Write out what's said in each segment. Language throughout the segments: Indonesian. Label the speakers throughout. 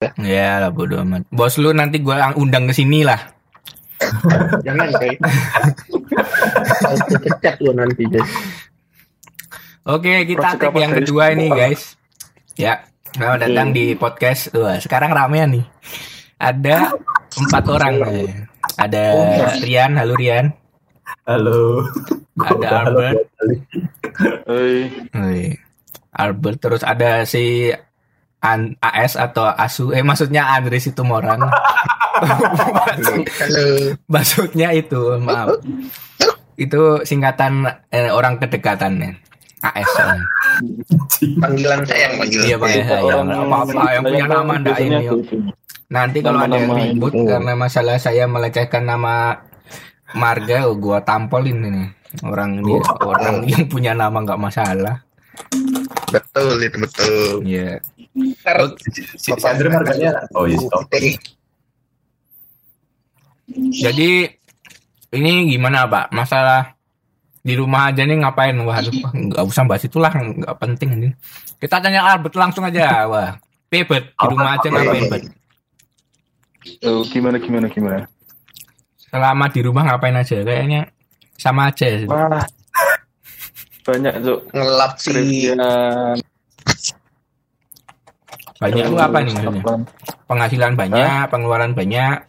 Speaker 1: Ya lah bodo amat. Bos lu nanti gua undang ke sini lah.
Speaker 2: Jangan kayak. Lu nanti guys.
Speaker 1: Oke, kita
Speaker 3: apa,
Speaker 1: yang kedua ini guys. Ya, selamat datang di podcast. Wah, sekarang ramean nih. Ada empat orang. Ada Rian, halo Rian.
Speaker 4: Halo.
Speaker 1: Ada Albert.
Speaker 3: Hei,
Speaker 1: Wih, Albert terus ada si An AS atau Asu eh maksudnya Andres itu orang maksudnya itu maaf itu singkatan eh, orang kedekatan ya. AS.
Speaker 2: Panggilan sayang panggilan.
Speaker 1: iya pakai saya apa apa yang punya nama ndak ini yuk. nanti kalau ada yang ribut
Speaker 2: itu.
Speaker 1: karena masalah saya melecehkan nama marga oh, gua tampolin ini orang dia orang yang punya nama nggak masalah
Speaker 2: Betul itu betul.
Speaker 1: Iya
Speaker 2: Ntar
Speaker 4: Si, si, si Andre marganya. Oh iya, stop.
Speaker 1: Jadi ini gimana Pak? Masalah di rumah aja nih ngapain? Wah, aduh, nggak usah bahas itulah, nggak penting ini. Kita tanya Albert langsung aja. Wah, Pebet di rumah aja ngapain, Bet?
Speaker 3: oh, gimana gimana gimana?
Speaker 1: Selama di rumah ngapain aja? Kayaknya sama aja. sih.
Speaker 3: Wah, banyak tuh
Speaker 2: Ngelap si
Speaker 3: skripsian.
Speaker 1: Banyak itu apa nih maksudnya? Penghasilan banyak, pengeluaran banyak.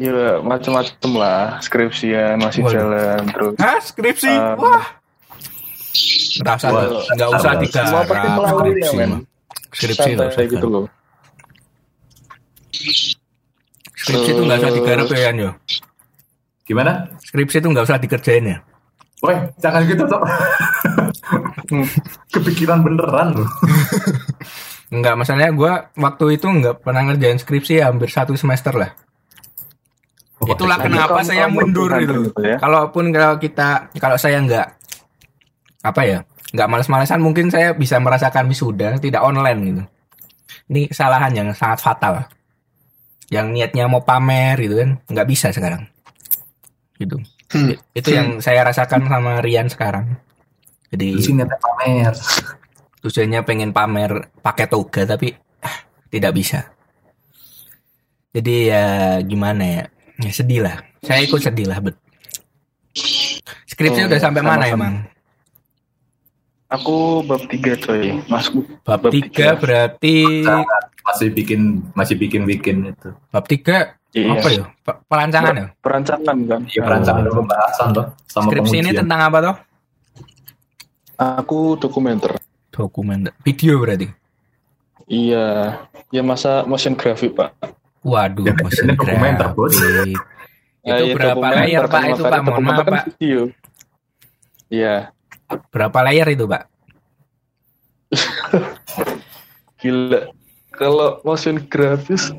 Speaker 3: Iya, macam-macam lah. Skripsian masih
Speaker 1: Waduh.
Speaker 3: jalan terus.
Speaker 1: Hah, skripsi?
Speaker 3: Um,
Speaker 1: Wah. Nggak usah digarap
Speaker 3: Semua pasti melalui ya,
Speaker 1: skripsi. Skripsi nggak usah
Speaker 3: Santai gitu loh.
Speaker 1: Skripsi itu nggak usah digarap ya, Yan, yo.
Speaker 4: Gimana?
Speaker 1: Skripsi itu nggak usah dikerjain ya.
Speaker 4: Woi, jangan gitu toh. Kepikiran beneran loh.
Speaker 1: Enggak, masalahnya gue waktu itu nggak pernah ngerjain skripsi ya, hampir satu semester lah. Itulah
Speaker 4: Wah,
Speaker 1: kenapa saya mundur
Speaker 3: berperan
Speaker 1: itu.
Speaker 3: gitu ya.
Speaker 1: Kalaupun kalau kita, kalau saya nggak apa ya, nggak males-malesan, mungkin saya bisa merasakan wisuda tidak online gitu. Ini kesalahan yang sangat fatal. Yang niatnya mau pamer gitu kan, nggak bisa sekarang. Gitu.
Speaker 2: Hmm.
Speaker 1: Itu yang saya rasakan sama Rian sekarang. Jadi
Speaker 4: ada pamer.
Speaker 1: tujuannya pengen pamer pakai toga tapi ah, tidak bisa. Jadi ya gimana ya? Ya sedih lah. Saya ikut sedih lah, bet. Skripsi
Speaker 3: Oh,
Speaker 1: udah sampai mana
Speaker 3: sama-sama.
Speaker 1: emang?
Speaker 3: Aku bab 3 coy. Masku
Speaker 1: Bab
Speaker 3: Bab
Speaker 1: 3
Speaker 3: tiga.
Speaker 1: berarti
Speaker 4: Masih bikin masih bikin bikin itu.
Speaker 1: bab 3
Speaker 3: Iya.
Speaker 1: apa ya? Pe- Perancangan ya?
Speaker 3: perancangan kan.
Speaker 4: Iya perancangan dan pembahasan toh sama
Speaker 1: Skripsi ini
Speaker 4: pengujian.
Speaker 1: tentang apa toh?
Speaker 3: Aku dokumenter.
Speaker 1: Dokumen video berarti.
Speaker 3: Iya, ya masa motion graphic pak.
Speaker 1: Waduh,
Speaker 4: Ya,
Speaker 1: motion
Speaker 4: ini dokumenter, Bos.
Speaker 1: graphic.
Speaker 3: Ya,
Speaker 1: Itu
Speaker 3: ya,
Speaker 1: berapa
Speaker 3: dokumenter
Speaker 1: layar, Pak? Itu, Pak, mohon
Speaker 3: dokumenter
Speaker 1: maaf,
Speaker 3: kan
Speaker 1: Pak.
Speaker 3: Video. Iya,
Speaker 1: Berapa layar itu, Pak?
Speaker 3: gila. Kalau motion grafis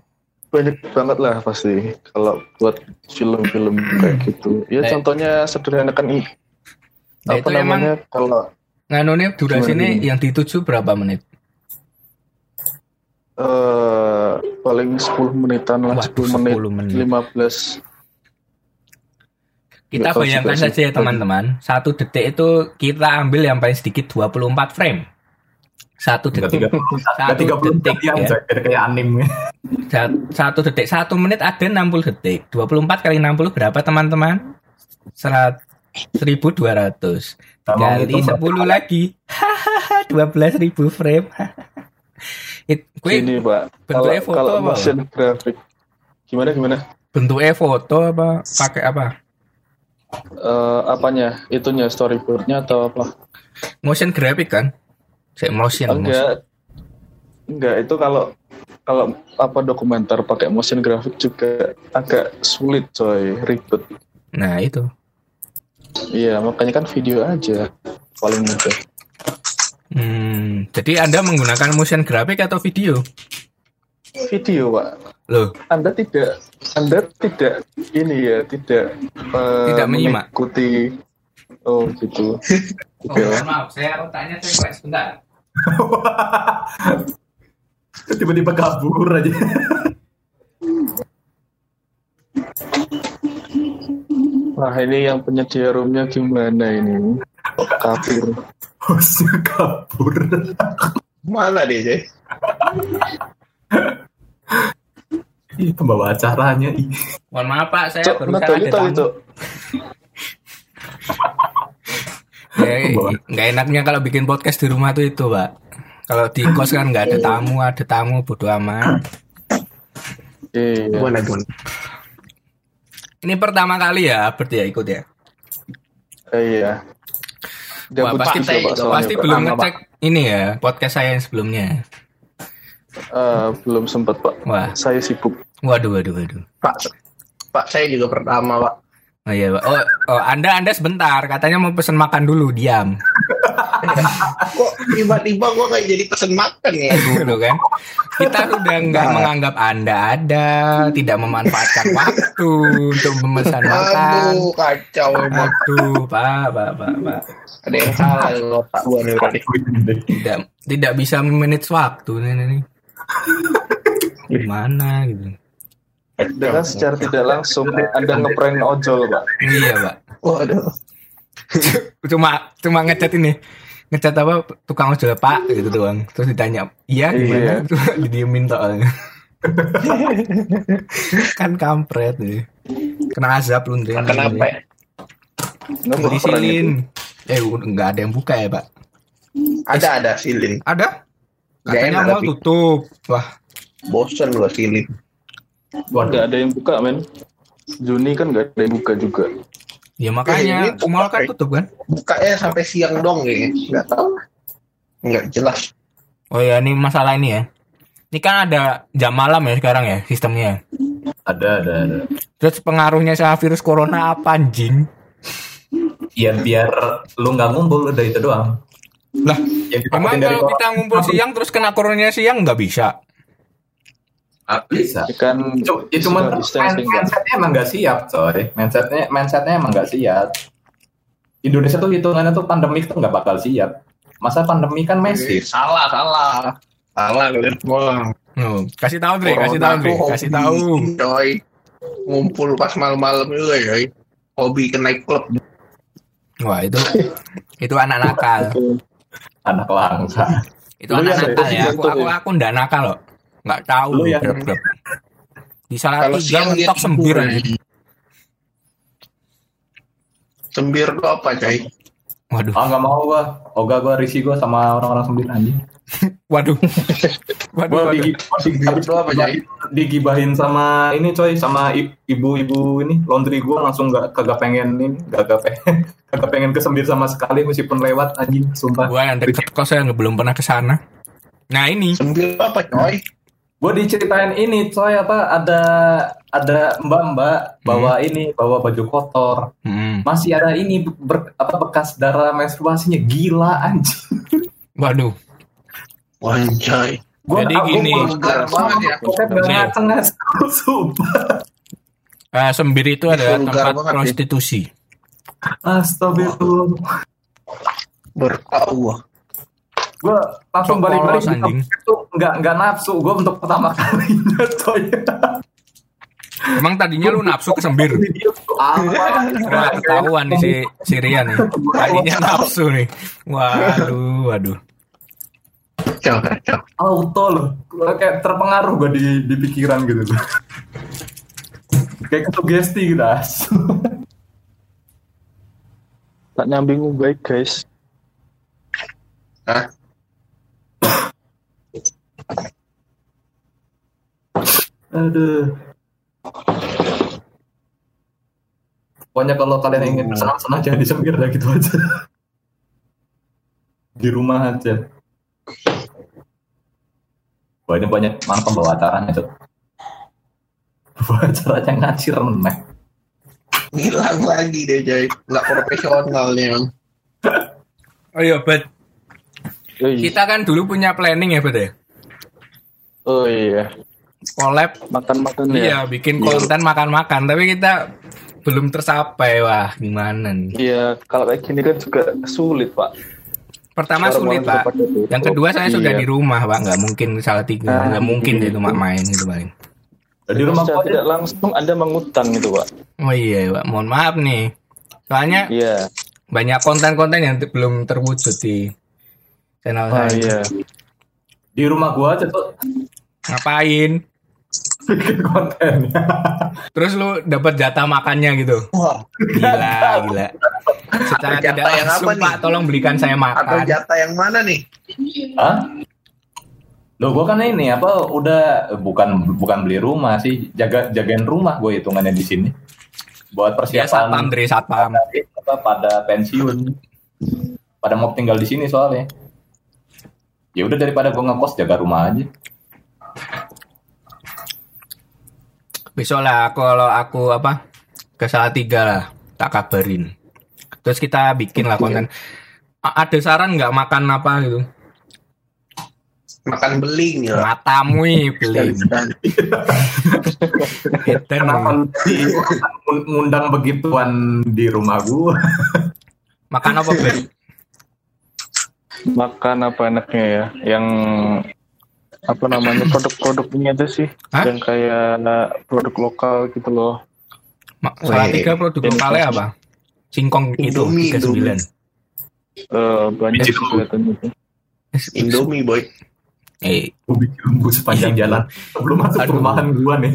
Speaker 3: banyak banget lah pasti. Kalau buat film-film kayak gitu. Ya
Speaker 1: Eh.
Speaker 3: contohnya sederhana kan ini.
Speaker 1: Nah,
Speaker 3: apa
Speaker 1: itu emang
Speaker 3: namanya kalau
Speaker 1: Nganunya durasinya
Speaker 3: Gimana, gimana?
Speaker 1: yang dituju berapa menit?
Speaker 3: eh paling 10 menitan lah,
Speaker 1: Waduh,
Speaker 3: 10 menit,
Speaker 1: 10 menit.
Speaker 3: 15.
Speaker 1: Kita
Speaker 3: Nggak
Speaker 1: bayangkan saja ya teman-teman, satu detik itu kita ambil yang paling sedikit 24 frame. Satu detik,
Speaker 4: 30
Speaker 1: Satu
Speaker 4: enggak 30
Speaker 1: detik, ya.
Speaker 4: kayak.
Speaker 1: Sa- satu detik, satu menit ada 60 detik. 24 kali 60 berapa teman-teman? Serat 1200
Speaker 4: Sama
Speaker 1: kali
Speaker 4: itu,
Speaker 1: 10 lagi. Hahaha 12.000 frame. It, gue
Speaker 3: Gini pak,
Speaker 1: bentuknya
Speaker 3: kalau
Speaker 1: foto
Speaker 3: kalau
Speaker 1: apa?
Speaker 3: motion graphic gimana gimana?
Speaker 1: bentuknya foto apa pakai apa?
Speaker 3: Eh apanya? Itunya storyboardnya atau apa?
Speaker 1: Motion graphic kan? Saya motion, motion.
Speaker 3: enggak enggak itu kalau kalau apa dokumenter pakai motion graphic juga agak sulit coy ribet
Speaker 1: Nah, itu.
Speaker 3: iya makanya kan video aja paling mudah
Speaker 1: Hmm, jadi Anda menggunakan motion graphic atau video?
Speaker 3: video pak
Speaker 1: Loh,
Speaker 3: anda tidak anda tidak ini ya tidak eh,
Speaker 1: Tidak menyimak.
Speaker 3: mengikuti oh gitu Oke lah.
Speaker 1: maaf, saya otaknya saya sebentar.
Speaker 4: Tiba-tiba kabur aja.
Speaker 3: Wah ini yang penyedia roomnya gimana ini? Kok kabur?
Speaker 4: Hostnya kabur.
Speaker 2: Mana dia, Jay?
Speaker 4: Ih, pembawa acaranya. Ih.
Speaker 1: Mohon maaf Pak, saya
Speaker 3: Cok, itu
Speaker 1: tamu.
Speaker 3: itu.
Speaker 1: Ya, nggak enaknya kalau bikin podcast di rumah tuh itu, Pak. Kalau di kos kan nggak ada tamu, ada tamu bodo amat.
Speaker 3: Iya.
Speaker 2: Gimana gimana?
Speaker 1: Ini pertama kali ya, berarti ya ikut ya.
Speaker 3: Eh, Iya.
Speaker 1: Wah, pasti
Speaker 3: juga, Pak,
Speaker 1: pasti belum ngecek ini ya podcast saya yang sebelumnya.
Speaker 3: Eh, belum sempat pak.
Speaker 1: Wah,
Speaker 3: Saya sibuk.
Speaker 1: waduh, waduh, waduh.
Speaker 2: Pak, Pak saya juga pertama Pak.
Speaker 1: Oh iya, Pak. Oh, oh, Anda Anda sebentar, katanya mau pesen makan dulu, diam.
Speaker 2: Kok tiba-tiba gua kayak jadi pesen makan ya?
Speaker 1: Gitu kan. Kita sudah nggak menganggap Anda ada, tidak memanfaatkan waktu untuk memesan makan.
Speaker 2: Aduh kacau emang.
Speaker 1: Aduh, Pak, Pak, Pak, Pak.
Speaker 2: Ada yang salah gua nih berarti.
Speaker 1: Tidak tidak bisa manage waktu nih nih. nih. Gimana gitu.
Speaker 3: Dengan secara tidak langsung Anda ngeprank ojol pak.
Speaker 1: Iya, Pak.
Speaker 2: Waduh.
Speaker 1: Cuma cuma ngecat ini. Ngecat apa tukang ojol Pak gitu doang. Terus ditanya, "Iya gimana?"
Speaker 3: Iya.
Speaker 1: Terus didiemin tok. kan kampret nih. Kena azab lu Ndre.
Speaker 2: Kenapa ya?
Speaker 3: Nggak
Speaker 1: Beli
Speaker 3: pernah
Speaker 1: silin.
Speaker 3: gitu.
Speaker 1: Eh, udah nggak ada yang buka ya, Pak?
Speaker 2: Ada ada silin.
Speaker 1: Ada? Katanya
Speaker 2: enak,
Speaker 1: mau tutup. Wah,
Speaker 2: Bosen gua silin.
Speaker 3: Nggak ada yang buka men. Juni kan nggak ada yang buka juga.
Speaker 1: ya
Speaker 2: Eh,
Speaker 1: makanya
Speaker 2: ini buka,
Speaker 1: mall kan
Speaker 2: eh.
Speaker 1: tutup kan?
Speaker 2: Bukanya sampai siang dong kayaknya. Nggak tahu. Nggak jelas.
Speaker 1: Oh ya, ini masalah ini ya. Ini kan ada jam malam ya sekarang ya sistemnya.
Speaker 4: Ada, ada, ada.
Speaker 1: Terus pengaruhnya sama virus corona apa anjing?
Speaker 4: Ya biar lu nggak ngumpul udah itu doang.
Speaker 1: Lah,
Speaker 4: Yang
Speaker 1: emang kalau kita ngumpul siang terus kena coronanya siang nggak bisa?
Speaker 4: Ah, bisa.
Speaker 3: Ya kan
Speaker 4: Itu, itu cuma
Speaker 3: Pak.
Speaker 4: mindsetnya emang nggak siap, coy. Mindsetnya, mindsetnya emang nggak siap. Indonesia tuh hitungannya tuh pandemik tuh nggak bakal siap. Masa pandemi kan masif.
Speaker 2: salah salah. Salah kalian semua.
Speaker 1: Oh, kasih tahu Dre, kasih tahu Dre, kasih tahu.
Speaker 2: Coy. Ngumpul pas malam-malam juga ya. Hobi ke naik klub.
Speaker 1: Wah itu itu anak nakal,
Speaker 4: Anak langka.
Speaker 1: itu
Speaker 3: Lu
Speaker 1: anak
Speaker 3: yang
Speaker 1: nakal
Speaker 3: dari
Speaker 1: ya. Aku
Speaker 3: situ
Speaker 1: aku
Speaker 3: ya?
Speaker 1: aku ndak nakal loh, nggak tahu
Speaker 4: Lu yang-
Speaker 1: grab-grab. Di salah
Speaker 2: Kalau
Speaker 1: tiga mentok sembir aja.
Speaker 2: Sembir tuh apa coy?
Speaker 1: Waduh,
Speaker 4: Ah nggak mau gua. Oga gua risih gua sama orang-orang sembilan anjing.
Speaker 1: waduh, waduh,
Speaker 4: Gua
Speaker 1: waduh.
Speaker 4: di,
Speaker 2: Sembir tuh apa coy?
Speaker 4: digibahin sama ini coy sama ibu-ibu ini laundry gua langsung nggak kagak pengen ini kagak pengen kagak pengen kesembir sama sekali meskipun lewat anjing sumpah
Speaker 1: Gua yang deket kos nggak- belum pernah ke sana. Nah ini,
Speaker 2: Sembir tuh apa coy?
Speaker 4: Gue diceritain ini coy apa ada ada mbak-mbak bawa ini bawa baju kotor
Speaker 1: Hmm,
Speaker 4: masih ada ini ber- apa bekas darah menstruasinya gila anjing
Speaker 1: waduh.
Speaker 2: Wanjay.
Speaker 4: gua
Speaker 1: Jadi
Speaker 4: aku-
Speaker 1: gini.
Speaker 2: ya.
Speaker 4: Nggak ngaceng sumpah
Speaker 1: Eh, sembir itu adalah
Speaker 2: Vulgar
Speaker 1: tempat
Speaker 2: banget, ya.
Speaker 1: prostitusi.
Speaker 4: astagfirullah
Speaker 2: Bertahu.
Speaker 4: Gue langsung balik-balik itu nggak nggak nafsu gue untuk pertama kalinya coy
Speaker 1: Emang tadinya lu nafsu ke sembir? Nah, ketahuan nih si si Rian nih. Tadinya nafsu nih. Waduh, waduh.
Speaker 4: Auto loh kayak terpengaruh gue di, di pikiran gitu kayak kesugesti gitu as
Speaker 3: tak nyambing baik guys.
Speaker 2: Hah?
Speaker 4: Aduh pokoknya kalau kalian ingin senang-senang jangan di sempir dah gitu aja di rumah aja Wah ini banyak mana pembawa acaranya tuh Pembawa acaranya ngacir meneh
Speaker 2: Hilang lagi deh coy. Nggak profesional nih emang.
Speaker 1: Oh iya, Bet.
Speaker 3: Oh.
Speaker 1: Kita kan dulu punya planning ya, Bet ya.
Speaker 3: Oh iya.
Speaker 1: Collab,
Speaker 3: Makan-makan ya.
Speaker 1: iya, bikin konten makan-makan, tapi kita belum tercapai. Wah, gimana nih?
Speaker 3: Iya, kalau kayak gini kan juga sulit, Pak.
Speaker 1: Pertama sulit,
Speaker 3: Orang-orang
Speaker 1: Pak. Yang kedua saya sudah
Speaker 3: Iya.
Speaker 1: di rumah, Pak. Nggak mungkin salah tiga.
Speaker 3: Ah,
Speaker 1: Nggak mungkin
Speaker 3: iya.
Speaker 1: itu mak main gitu paling.
Speaker 4: di rumah
Speaker 3: Secara
Speaker 4: gua
Speaker 3: tidak langsung Anda mengutang gitu, Pak.
Speaker 1: Oh iya, Pak. Mohon maaf nih. Soalnya
Speaker 3: Iya.
Speaker 1: banyak konten-konten yang belum terwujud di channel
Speaker 3: Oh
Speaker 1: saya.
Speaker 3: iya.
Speaker 4: di rumah gua aja tuh
Speaker 1: Ngapain?
Speaker 4: Bikin kontennya.
Speaker 1: Terus lu dapat jatah makannya gitu.
Speaker 2: Wah,
Speaker 1: Gila, gila. Secara
Speaker 2: Jatah
Speaker 1: tidak
Speaker 2: yang
Speaker 1: langsung,
Speaker 2: apa nih?
Speaker 1: Pak, tolong belikan saya
Speaker 2: atau
Speaker 1: makan.
Speaker 2: jatah yang mana nih?
Speaker 4: Hah? Loh gue kan ini apa udah bukan bukan beli rumah sih jaga jagain rumah gue hitungannya di sini buat
Speaker 1: Ya, satpam,
Speaker 4: persiapan
Speaker 1: Dre, satpam.
Speaker 4: apa pada pensiun pada mau tinggal di sini soalnya ya udah daripada gue ngekos jaga rumah aja
Speaker 1: Besok lah kalau aku apa ke tiga lah tak kabarin. Terus kita bikin lah konten. A- ada saran nggak makan apa gitu?
Speaker 2: Makan beling ya.
Speaker 1: Matamu ih, beli. Edan.
Speaker 4: kenapa ngundang begituan di rumah gue
Speaker 1: Makan apa Ber?
Speaker 3: Makan apa enaknya ya? Yang apa namanya produk-produk ini aja sih,
Speaker 1: Hah?
Speaker 3: yang kayak produk lokal gitu loh.
Speaker 1: Salah tiga produk lokalnya apa? Singkong itu
Speaker 2: Indomie,
Speaker 1: 39.
Speaker 3: Eh banyak sih kelihatannya.
Speaker 2: Indomie boy.
Speaker 1: Eh,
Speaker 4: gue bikin gue sepanjang jalan sebelum masuk
Speaker 1: Aduh.
Speaker 4: perumahan gue nih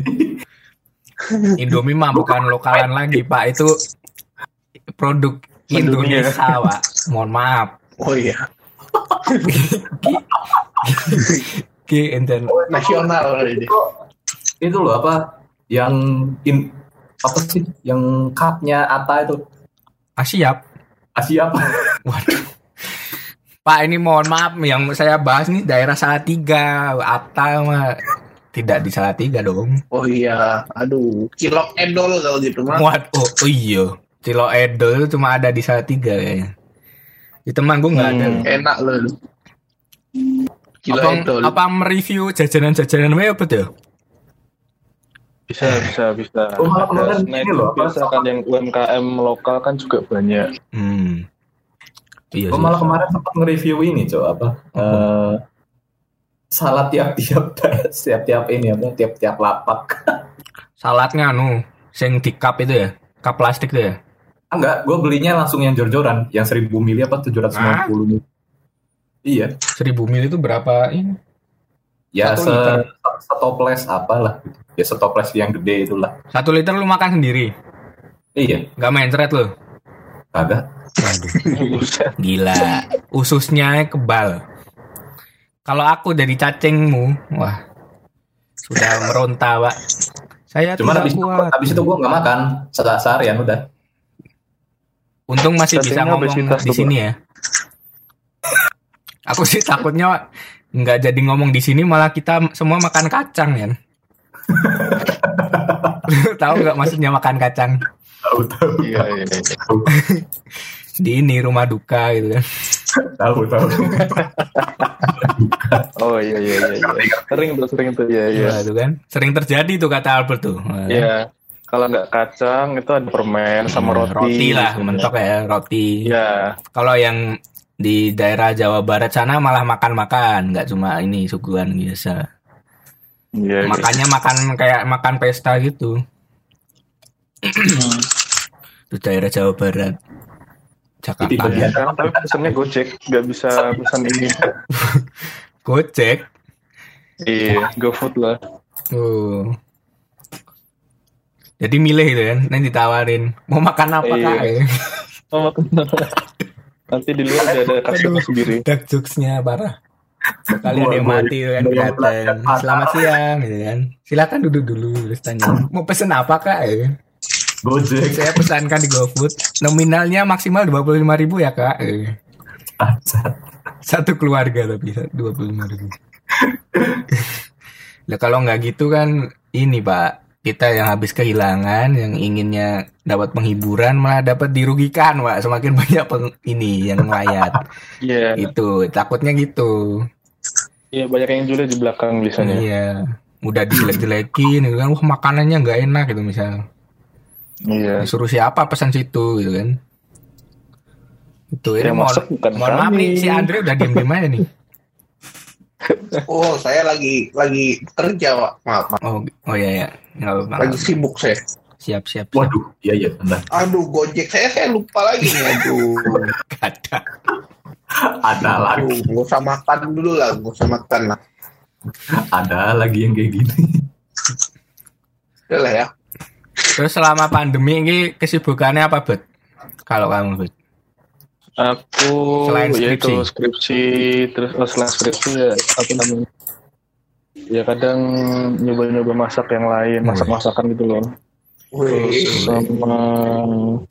Speaker 1: Indomie mah bukan lokalan lagi, Pak. Itu produk. Indonesia, Pak. Mohon maaf.
Speaker 2: Oh iya,
Speaker 1: Ki enten
Speaker 2: nasional ini.
Speaker 4: itu loh apa yang in apa sih yang cupnya Ata itu
Speaker 1: Asiap.
Speaker 4: Asia apa
Speaker 1: Waduh. Pak ini mohon maaf yang saya bahas nih daerah Salatiga, Atta mah tidak di Salatiga dong.
Speaker 2: Oh iya, aduh, cilok edol kalau gitu mah.
Speaker 1: Waduh, oh, oh iya. Cilo Edol itu cuma ada di Salatiga kayaknya. Di teman gue nggak ada.
Speaker 3: Hmm.
Speaker 2: Enak loh. Cilok
Speaker 1: Apa,
Speaker 2: edol.
Speaker 1: apa mereview jajanan-jajanan apa tuh?
Speaker 3: Bisa, bisa, bisa.
Speaker 4: Oh, malah kemarin
Speaker 3: Nah,
Speaker 4: ini
Speaker 3: itu
Speaker 4: loh, apa,
Speaker 3: biasa kan yang UMKM lokal kan juga banyak.
Speaker 1: Hmm. Iya
Speaker 4: gue
Speaker 1: sih.
Speaker 4: malah kemarin sempat nge-review ini coba apa eh salah tiap-tiap tiap-tiap ini apa tiap-tiap lapak
Speaker 1: Saladnya anu, sing di cup itu ya, cup plastik itu ya.
Speaker 4: enggak gue belinya langsung yang jor-joran yang 1000 mili apa 750 mili iya
Speaker 1: 1000 ml itu berapa ini?
Speaker 4: ya
Speaker 1: Satu
Speaker 4: se
Speaker 1: liter.
Speaker 4: setoples apalah gitu. ya setoples yang gede itulah
Speaker 1: Satu liter lu makan sendiri,
Speaker 4: iya
Speaker 1: nggak mencret lu.
Speaker 4: kagak
Speaker 1: Waduh.
Speaker 3: Buset.
Speaker 1: Gila, ususnya kebal. Kalau aku dari cacingmu, wah, sudah meronta, Pak. Saya
Speaker 4: cuman
Speaker 1: tidak
Speaker 4: habis itu,
Speaker 1: kuat.
Speaker 4: habis itu gue nggak makan se- seharian udah
Speaker 1: Untung masih bisa
Speaker 3: Cacingnya
Speaker 1: ngomong
Speaker 3: obesitas
Speaker 1: di sini ya. Aku sih takutnya nggak jadi ngomong di sini malah kita semua makan kacang ya. Tahu nggak maksudnya makan kacang
Speaker 4: tahu tahu
Speaker 3: Iya, iya, iya.
Speaker 1: di ini rumah duka gitu kan.
Speaker 4: tahu tahu
Speaker 3: Oh iya, iya, iya. iya. Sering tuh, sering tuh. Iya, iya.
Speaker 1: Iya, itu kan. Sering terjadi tuh kata Albert tuh.
Speaker 3: Iya. Kalau nggak kacang itu ada permen sama
Speaker 1: Hmm,
Speaker 3: roti.
Speaker 1: Roti lah,
Speaker 3: biasanya.
Speaker 1: mentok ya, roti.
Speaker 3: Iya.
Speaker 1: Kalau yang di daerah Jawa Barat sana malah makan-makan, nggak cuma ini suguhan biasa.
Speaker 3: Iya. iya.
Speaker 1: Makannya makan kayak makan pesta gitu. Itu daerah Jawa Barat. Jakarta.
Speaker 4: Itu bagian-
Speaker 3: Sekarang tapi pesannya Gojek, nggak bisa pesan ini.
Speaker 1: Gojek.
Speaker 3: Iya, GoFood lah.
Speaker 1: Oh. Jadi milih gitu kan, nanti ditawarin mau makan apa
Speaker 3: Iya.
Speaker 1: kak? ya?
Speaker 3: Oh, Nanti di luar ada, ada kasirnya sendiri.
Speaker 1: Dark jokesnya parah. Kali ada yang mati kan
Speaker 4: gua-
Speaker 1: Selamat siang gitu kan. Silakan duduk dulu terus tanya. Mau pesen apa kak? Ya?
Speaker 4: Gojek
Speaker 1: Saya pesankan di GoFood. Nominalnya maksimal 25.000 ribu ya kak. Ya. Satu keluarga tapi 25.000 ribu. Lah kalau nggak gitu kan ini pak kita yang habis kehilangan yang inginnya dapat penghiburan malah dapat dirugikan pak semakin banyak peng, ini yang melayat
Speaker 3: Iya,
Speaker 1: itu takutnya gitu.
Speaker 3: Iya banyak yang juga di belakang biasanya.
Speaker 1: iya. Udah dijelek-jelekin gitu kan. Wah makanannya nggak enak gitu misal.
Speaker 3: Iya.
Speaker 1: disuruh siapa pesan situ gitu kan. Itu ini
Speaker 3: Yang
Speaker 1: mohon, mohon maaf nih si Andre udah diem-diem aja nih
Speaker 2: Oh, saya lagi lagi kerja, Pak. Maaf, maaf.
Speaker 1: oh oh iya ya nggak apa-apa
Speaker 2: Lagi sibuk saya.
Speaker 1: siap siap siap
Speaker 4: waduh iya iya benar
Speaker 2: Aduh, Gojek saya saya lupa lagi nih. Aduh.
Speaker 1: Ada
Speaker 4: ada lagi
Speaker 2: Aduh, nggak usah makan dulu lah, nggak usah makan lah.
Speaker 4: ada lagi yang kayak gini
Speaker 2: Udah lah ya.
Speaker 1: Terus selama pandemi ini kesibukannya apa, Bet? Kalau kamu, Bet?
Speaker 3: Aku
Speaker 1: Selain
Speaker 3: yaitu
Speaker 1: skripsi.
Speaker 3: skripsi terus oh, selain skripsi ya apa namanya? Ya kadang nyoba-nyoba masak yang lain,
Speaker 1: Hmm.
Speaker 3: masak-masakan gitu loh. Terus sama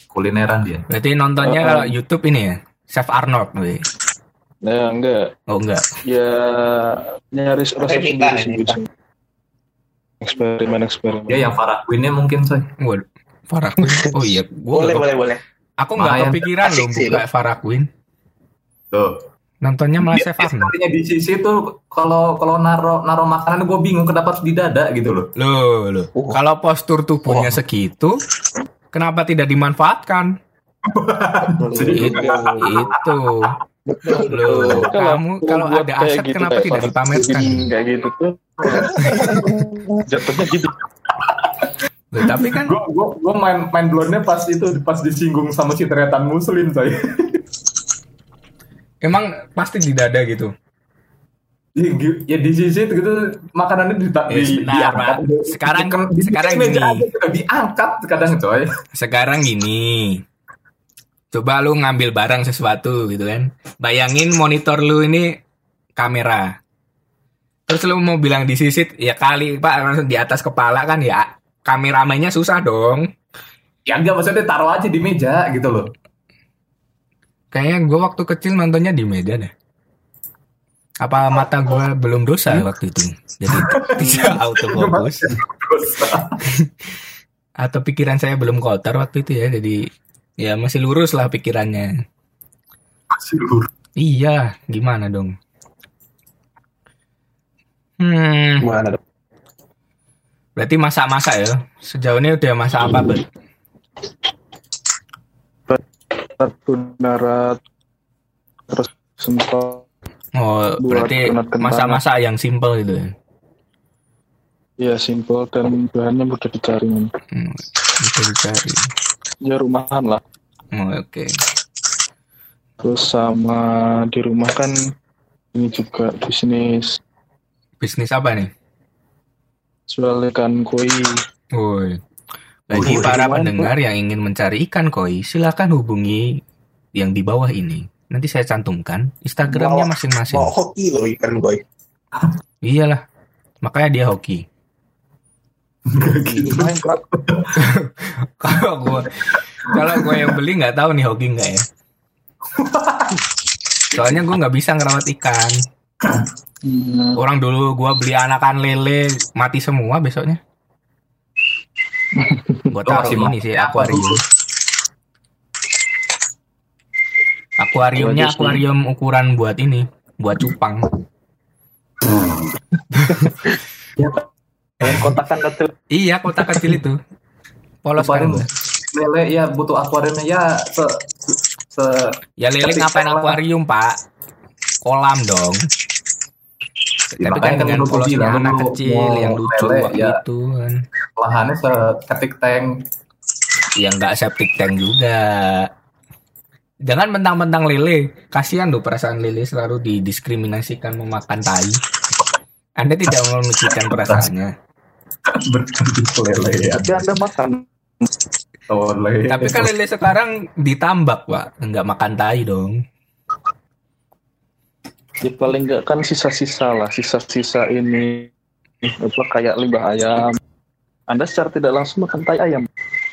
Speaker 4: Kulineran dia.
Speaker 1: Berarti nontonnya
Speaker 3: Uh-uh.
Speaker 1: kalau YouTube ini ya? Chef Arnold, weh.
Speaker 3: ya enggak
Speaker 1: Oh enggak.
Speaker 3: ya nyaris resep sendiri sih gitu. eksperimen eksperimen
Speaker 4: Ya yang Farah Queen-nya mungkin coy.
Speaker 1: Waduh. Farah Queen. Oh iya, gua
Speaker 2: Boleh,
Speaker 1: nggak-
Speaker 2: boleh, boleh.
Speaker 1: Aku nggak kepikiran loh buka Farah Queen.
Speaker 4: Tuh.
Speaker 1: Nontonnya malah
Speaker 4: Dia,
Speaker 1: Chef Arnold.
Speaker 4: sekalinya di sisi tuh kalau kalau naro naro makanan gue bingung kenapa harus di dada gitu loh.
Speaker 1: Loh, loh.
Speaker 2: Oh.
Speaker 1: Kalau postur tubuhnya
Speaker 2: Oh.
Speaker 1: segitu, kenapa tidak dimanfaatkan?
Speaker 3: Jadi,
Speaker 1: Itu, itu.
Speaker 2: Betul,
Speaker 1: Loh, kamu kalau ada aset
Speaker 3: gitu,
Speaker 1: kenapa tidak dipamerkan?
Speaker 3: Kayak gitu tuh jatuhnya gitu
Speaker 1: tapi kan
Speaker 4: Gue gue gue main main blonnya pas itu pas disinggung sama si teretan muslim coy.
Speaker 1: emang pasti di dada gitu.
Speaker 4: ya, ya di sisi itu gitu makanannya di,
Speaker 1: Eh,
Speaker 4: di,
Speaker 1: Pak. Sekarang- sekarang gini.
Speaker 4: aja, diangkat kadang coy.
Speaker 1: Sekarang gini. Coba lu ngambil barang sesuatu gitu kan. Bayangin monitor lu ini kamera. Terus lu mau bilang disisit, ya kali Pak langsung di atas kepala kan ya. Kameramennya susah dong.
Speaker 4: Ya enggak maksudnya taruh aja di meja gitu loh.
Speaker 1: Kayaknya gue waktu kecil nontonnya di meja deh. Apa mata gue belum dosa waktu itu? Jadi tidak autofocus.
Speaker 4: Terus
Speaker 1: Atau pikiran saya belum kotor waktu itu ya. Jadi ya masih lurus lah pikirannya.
Speaker 4: masih lurus.
Speaker 1: Iya, gimana dong? Hmm,
Speaker 2: Gimana dong?
Speaker 1: Berarti masak-masak ya. Sejauh ini udah masak apa, Bet?
Speaker 3: satu darat terus sempat
Speaker 1: Oh, berarti masak-masak yang simple gitu ya.
Speaker 3: ya simple dan bahannya mudah dicari
Speaker 1: Hmm, bisa dicari.
Speaker 3: ya rumahan lah
Speaker 1: Oh, oke.
Speaker 3: terus sama di rumah kan ini juga bisnis
Speaker 1: Bisnis apa nih?
Speaker 3: Jual ikan koi
Speaker 1: Woi. Bagi para pendengar yang ingin mencari ikan koi, silakan hubungi yang di bawah ini. Nanti saya cantumkan Instagramnya masing-masing.
Speaker 2: Mau hoki loh ikan boy.
Speaker 1: Iyalah, makanya dia hoki.
Speaker 2: Main Pak.
Speaker 1: Kalau gue, kalau gue yang beli nggak tahu nih hoki nggak ya. Soalnya gue nggak bisa ngerawat ikan.
Speaker 3: Hmm,
Speaker 1: Orang dulu gue beli anakan lele mati semua besoknya.
Speaker 4: Lo
Speaker 1: taruh
Speaker 4: masih
Speaker 1: ini sih akuarium. Akuariumnya akuarium ukuran buat ini, buat cupang.
Speaker 3: yang kotakan kecil
Speaker 1: Iya, kotak kecil itu. Polos kan gua.
Speaker 4: Lele ya butuh akuariumnya ya se se
Speaker 1: Ya lele ngapain akuarium, Pak? Kolam dong.
Speaker 4: Ya,
Speaker 1: Tapi kan dengan
Speaker 4: bilang,
Speaker 1: anak kecil
Speaker 4: mau
Speaker 1: yang lucu
Speaker 4: lele,
Speaker 1: waktu
Speaker 4: ya.
Speaker 1: itu kan.
Speaker 4: lahannya seketik tank.
Speaker 1: Yang nggak septic tank juga. Jangan mentang-mentang lele. Kasihan loh perasaan lele selalu didiskriminasikan memakan tai. Anda tidak memikirkan perasaannya.
Speaker 4: Berbentuk lele ya.
Speaker 3: tapi anda makan
Speaker 4: Oh, lele.
Speaker 1: Tapi kan lele sekarang ditambak, Pak. Nggak makan tai dong.
Speaker 3: Ya paling enggak kan sisa-sisa lah sisa-sisa ini apa kayak limbah ayam anda secara tidak langsung makan tai ayam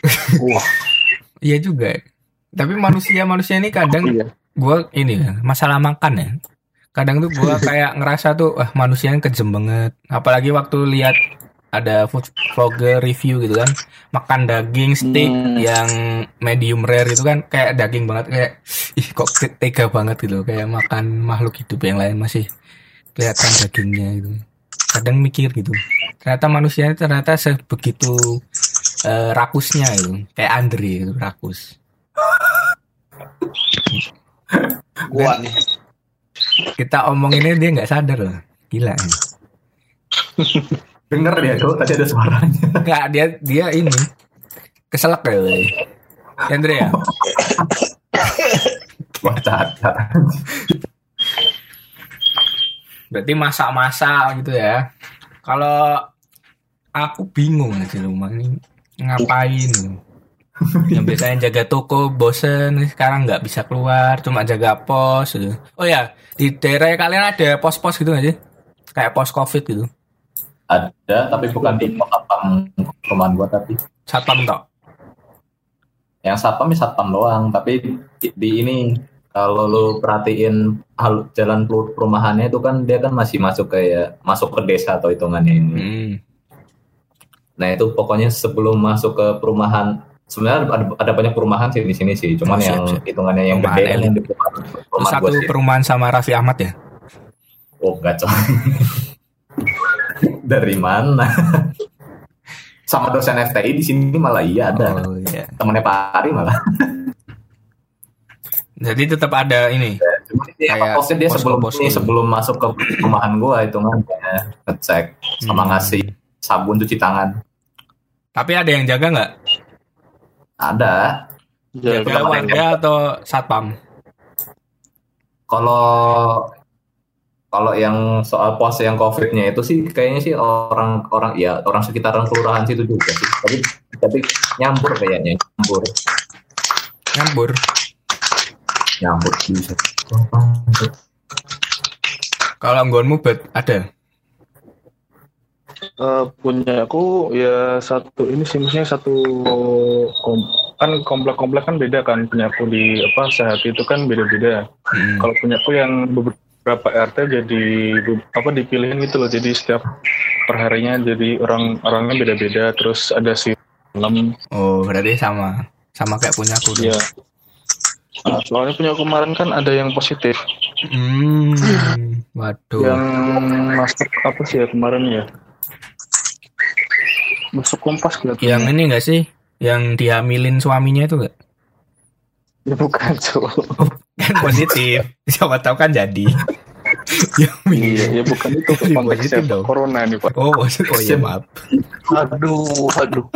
Speaker 2: Wah,
Speaker 1: Iya juga. Tapi manusia-manusia ini kadang
Speaker 3: iya
Speaker 1: gue ini ya, masalah makan ya. Kadang tuh gue kayak ngerasa tuh ah manusianya kejem banget. Apalagi waktu lihat ada food vlogger review gitu kan, makan daging steak
Speaker 3: Hmm.
Speaker 1: yang medium rare gitu kan, kayak daging banget kayak ih kok te- tega banget gitu, kayak makan makhluk hidup yang lain masih kelihatan dagingnya gitu. Kadang mikir gitu. Ternyata manusia ternyata sebegitu eh, rakusnya gitu, kayak Andre gitu, rakus.
Speaker 2: gua nih.
Speaker 1: kita omonginnya dia nggak sadar loh gila
Speaker 4: Denger dia tuh tadi ada suaranya.
Speaker 1: nggak dia dia ini keselak ya woy. Andre ya
Speaker 4: Wah, cacat.
Speaker 1: berarti masak-masak gitu ya kalau aku bingung di rumah ini ngapain. yang biasanya jaga toko bosen sekarang nggak bisa keluar cuma jaga pos gitu. oh ya di daerah kalian ada pos-pos gitu nggak sih kayak pos covid gitu
Speaker 4: Ada, tapi bukan di satpam perumahan gua tapi
Speaker 1: satpam tok
Speaker 4: yang satpam ya satpam doang tapi di, di ini kalau lu perhatiin hal jalan per- perumahannya itu kan dia kan masih masuk kayak masuk ke desa atau hitungannya ini.
Speaker 1: Hmm.
Speaker 4: nah itu pokoknya sebelum masuk ke perumahan sebenarnya ada, ada banyak perumahan sih di sini sih cuman
Speaker 1: Oh, siap,
Speaker 4: yang
Speaker 1: siap.
Speaker 4: hitungannya yang gede yang di perumahan, perumahan
Speaker 1: satu perumahan sama Raffi Ahmad ya?
Speaker 4: Oh enggak coy dari mana? Sama dosen FTI di sini malah iya ada.
Speaker 1: Oh iya.
Speaker 4: Temennya Pak Ari malah.
Speaker 1: Jadi tetap ada ini?
Speaker 4: Cuma dia
Speaker 1: Kayak
Speaker 4: posnya dia sebelum ini,
Speaker 1: gitu.
Speaker 4: sebelum masuk ke perumahan gua itu kan kayak ngecek sama
Speaker 1: Hmm.
Speaker 4: ngasih sabun cuci tangan.
Speaker 1: tapi ada yang jaga nggak?
Speaker 4: Ada.
Speaker 3: Jaga
Speaker 1: warga atau satpam?
Speaker 4: Kalau kalau yang soal pos yang covidnya itu sih kayaknya sih orang orang ya orang sekitaran kelurahan situ juga sih. Tapi tapi nyambur kayaknya nyambur
Speaker 1: nyambur
Speaker 4: nyambur bisa.
Speaker 1: kalau anggonmu bet ada
Speaker 3: Eh, punya aku ya satu ini sih maksudnya satu kom- kan komplek-komplek kan beda kan punya aku di apa sehat itu kan beda-beda.
Speaker 1: Hmm.
Speaker 3: Kalau punya aku yang beberapa RT jadi apa dipilihin gitu loh. Jadi setiap perharinya jadi orang orangnya beda-beda. Terus ada si enam
Speaker 1: oh berarti sama sama kayak punya aku
Speaker 3: ya. Nah, soalnya punya aku kemarin kan ada yang positif.
Speaker 1: Hmm, waduh.
Speaker 3: Yang masuk apa sih ya kemarin ya? Masuk kompas kelihatannya.
Speaker 1: Yang ini enggak sih? Yang dihamilin suaminya itu enggak?
Speaker 3: Ya, bukan cowok.
Speaker 1: Kan positif. Siapa tahu kan jadi. ya,
Speaker 3: Iya, ya bukan itu
Speaker 1: Iya,
Speaker 3: konteksnya
Speaker 1: positif dong.
Speaker 3: corona nih pak.
Speaker 1: Oh, oh iya maaf.
Speaker 2: Aduh, aduh.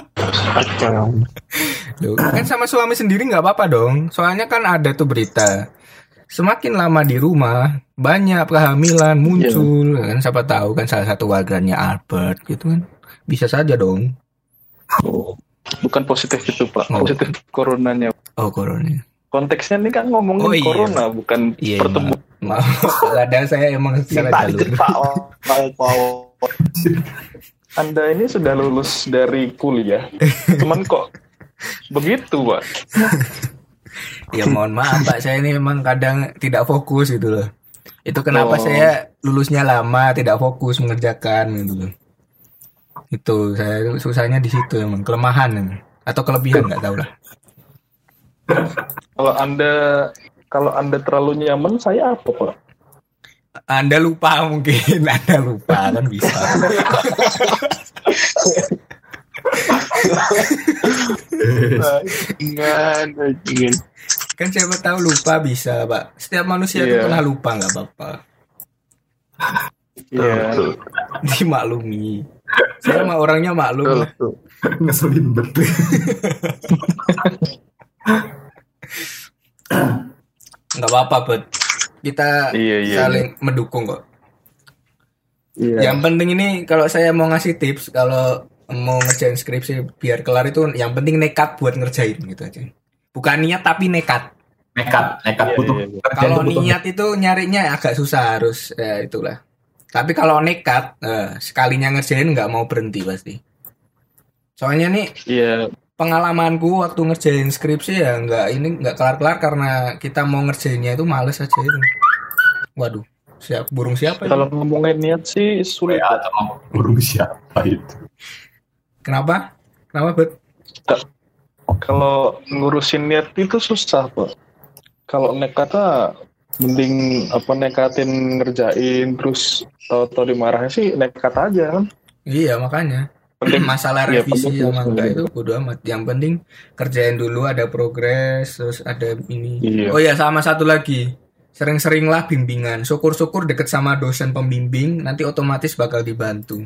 Speaker 2: Kacau.
Speaker 1: Kan sama suami sendiri nggak apa-apa dong. Soalnya kan ada tuh berita. Semakin lama di rumah, banyak kehamilan muncul. Kan siapa tahu kan salah satu warganya Albert gitu kan. Bisa saja dong.
Speaker 3: Oh, bukan positif itu pak,
Speaker 1: Oh.
Speaker 3: positif coronanya.
Speaker 1: Oh, corona.
Speaker 3: Konteksnya ini kan ngomongin
Speaker 1: Oh, iya.
Speaker 3: corona, bukan
Speaker 1: Iya,
Speaker 3: pertemuan.
Speaker 1: maaf. Kadang saya emang salah jalur.
Speaker 3: Anda ini sudah lulus dari kuliah, cuman kok begitu pak?
Speaker 1: Ya mohon maaf Pak, saya ini memang kadang tidak fokus gitu loh. Itu kenapa
Speaker 3: Oh.
Speaker 1: saya lulusnya lama, tidak fokus mengerjakan gitu loh. Itu saya susahnya di situ emang kelemahan atau kelebihan nggak tahu lah.
Speaker 3: Kalau anda kalau anda terlalu nyaman, saya apa pak?
Speaker 1: Anda lupa mungkin, Anda lupa kan bisa.
Speaker 2: Ingat.
Speaker 1: Kan siapa tahu lupa bisa, Pak. Setiap manusia itu
Speaker 3: Iya.
Speaker 1: pernah lupa nggak apa-apa.
Speaker 3: Iya.
Speaker 1: Dimaklumi. Saya mah orangnya maklum.
Speaker 4: Ngeselin betul.
Speaker 1: Nggak apa-apa, Bet. Kita
Speaker 3: Iya, iya.
Speaker 1: saling mendukung kok.
Speaker 3: Iya.
Speaker 1: Yang penting ini kalau saya mau ngasih tips kalau mau ngerjain skripsi biar kelar itu yang penting nekat buat ngerjain gitu aja. Bukan niat tapi nekat.
Speaker 4: Nekat, nekat
Speaker 3: Iya,
Speaker 4: butuh.
Speaker 3: iya, iya.
Speaker 1: Kalau niat itu nyarinya agak susah harus ya itulah. Tapi kalau nekat eh, sekalinya ngerjain nggak mau berhenti pasti. Soalnya nih
Speaker 3: Iya.
Speaker 1: Pengalamanku waktu ngerjain skripsi ya nggak ini nggak kelar-kelar karena kita mau ngerjainnya itu males aja itu. Waduh, siap burung siapa? ini?
Speaker 3: Kalau ngomongin niat sih sulit.
Speaker 4: Ya, burung siapa itu?
Speaker 1: Kenapa? Kenapa bet?
Speaker 3: Kalau ngurusin niat itu susah pak. Kalau nekat ah, mending apa nekatin ngerjain terus tahu-tahu dimarahin sih nekat aja kan.
Speaker 1: Iya makanya
Speaker 3: Penting
Speaker 1: masalah
Speaker 3: Iya,
Speaker 1: revisi
Speaker 3: penting
Speaker 1: sama enggak itu bodo amat. Yang penting kerjain dulu ada progres terus ada ini.
Speaker 3: Iya.
Speaker 1: Oh ya sama satu lagi sering-seringlah bimbingan. Syukur-syukur deket sama dosen pembimbing nanti otomatis bakal dibantu.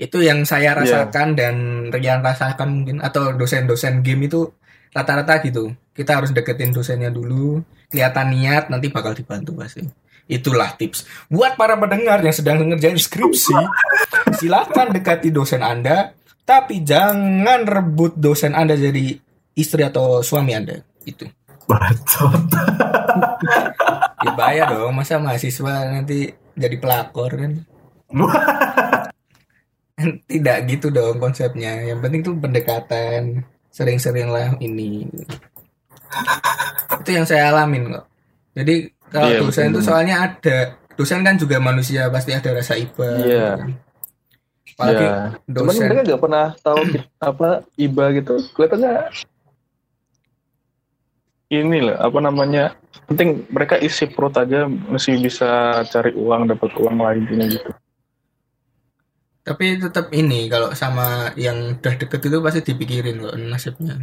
Speaker 1: Itu yang saya
Speaker 3: Iya.
Speaker 1: rasakan dan Rian rasakan mungkin atau dosen-dosen game itu rata-rata gitu. Kita harus deketin dosennya dulu, kelihatan niat nanti bakal dibantu pasti. Itulah tips. Buat para pendengar yang sedang ngerjain skripsi, silakan dekati dosen Anda. Tapi jangan rebut dosen Anda jadi istri atau suami Anda. Itu.
Speaker 4: Bacot.
Speaker 1: Ya bahaya dong, masa mahasiswa nanti jadi pelakor kan. Tidak gitu dong konsepnya. Yang penting tuh pendekatan. Sering-sering lah ini. Itu yang saya alamin kok. Jadi kalau
Speaker 3: Iya,
Speaker 1: dosen itu soalnya ada dosen kan juga manusia pasti ada rasa iba.
Speaker 3: Iya.
Speaker 1: Apalagi
Speaker 3: ya. Cuman
Speaker 1: dosen.
Speaker 3: mereka nggak pernah tahu apa iba gitu. Kelihatannya ini loh apa namanya penting mereka isi perut aja masih bisa cari uang dapat uang lagi gitu.
Speaker 1: Tapi tetap ini kalau sama yang udah deket itu pasti dipikirin kok nasibnya.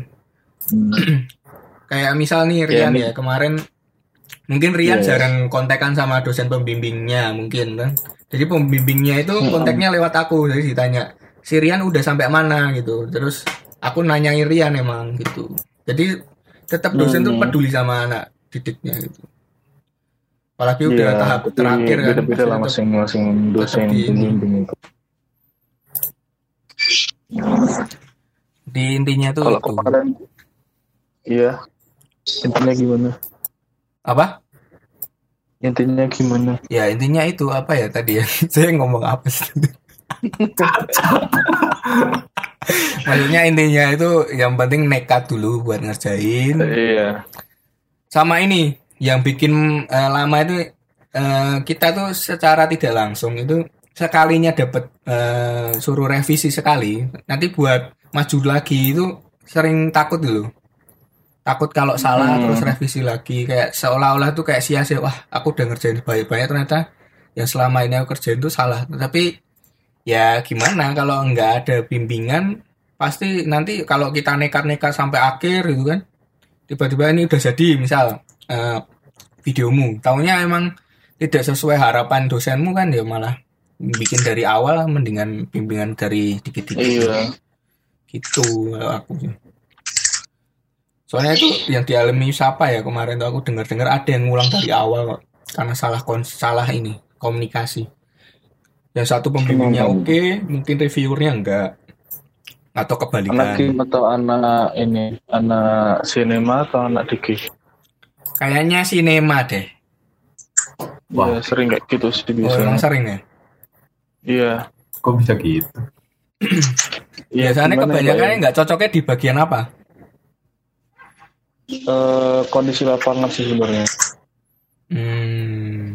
Speaker 1: Kayak misal nih Rian
Speaker 3: Iya,
Speaker 1: ya kemarin mungkin Rian
Speaker 3: iya.
Speaker 1: jarang kontekan sama dosen pembimbingnya mungkin kan. Jadi pembimbingnya itu kontaknya lewat aku jadi ditanya si Rian udah sampai mana gitu. Terus aku nanyain Rian emang gitu. Jadi tetap dosen tuh
Speaker 3: Hmm.
Speaker 1: peduli sama anak didiknya gitu. Apalagi udah
Speaker 3: Iya,
Speaker 1: tahap
Speaker 3: tapi
Speaker 1: terakhir kan.
Speaker 3: Beda-beda lah masing-masing dosen pembimbing itu.
Speaker 1: Di intinya tuh
Speaker 3: Kalau
Speaker 1: itu.
Speaker 3: kemarin iya intinya gimana?
Speaker 1: Apa?
Speaker 3: Intinya gimana?
Speaker 1: Ya intinya itu apa ya tadi ya? Saya ngomong apa sih? Maksudnya intinya itu yang penting nekat dulu buat ngerjain.
Speaker 3: Iya.
Speaker 1: Sama ini yang bikin eh, lama itu eh, kita tuh secara tidak langsung itu sekalinya dapat eh, suruh revisi sekali, nanti buat maju lagi itu sering takut dulu. Takut kalau salah
Speaker 3: Hmm.
Speaker 1: terus revisi lagi kayak seolah-olah tuh kayak sia-sia wah aku udah ngerjain banyak-banyak ternyata yang selama ini aku kerjain tuh salah. Tapi ya gimana kalau nggak ada bimbingan pasti nanti kalau kita nekat-nekat sampai akhir gitu kan tiba-tiba ini udah jadi misal eh, videomu tahunya emang tidak sesuai harapan dosenmu kan ya malah bikin dari awal mendingan bimbingan dari dikit-dikit
Speaker 3: Iya.
Speaker 1: gitu kalau aku sih. Soalnya itu yang dialami siapa ya kemarin tuh aku dengar-dengar ada yang ngulang dari awal kok karena salah kon salah ini komunikasi yang satu pembimbingnya oke mungkin reviewernya enggak atau
Speaker 3: Anak
Speaker 1: kebalikan
Speaker 3: game atau anak ini anak sinema atau anak digi?
Speaker 1: kayaknya sinema deh
Speaker 4: Wah.
Speaker 3: Iya, sering kayak gitu sih
Speaker 1: oh, emang
Speaker 3: biasanya.
Speaker 1: sering ya
Speaker 3: Iya.
Speaker 4: Kok bisa gitu?
Speaker 3: Iya,
Speaker 1: biasanya
Speaker 3: gimana ya,
Speaker 1: kebanyakan
Speaker 3: Pak,
Speaker 1: nggak cocoknya di bagian apa
Speaker 3: Eh, kondisi lapangan sih sebenarnya.
Speaker 1: hmm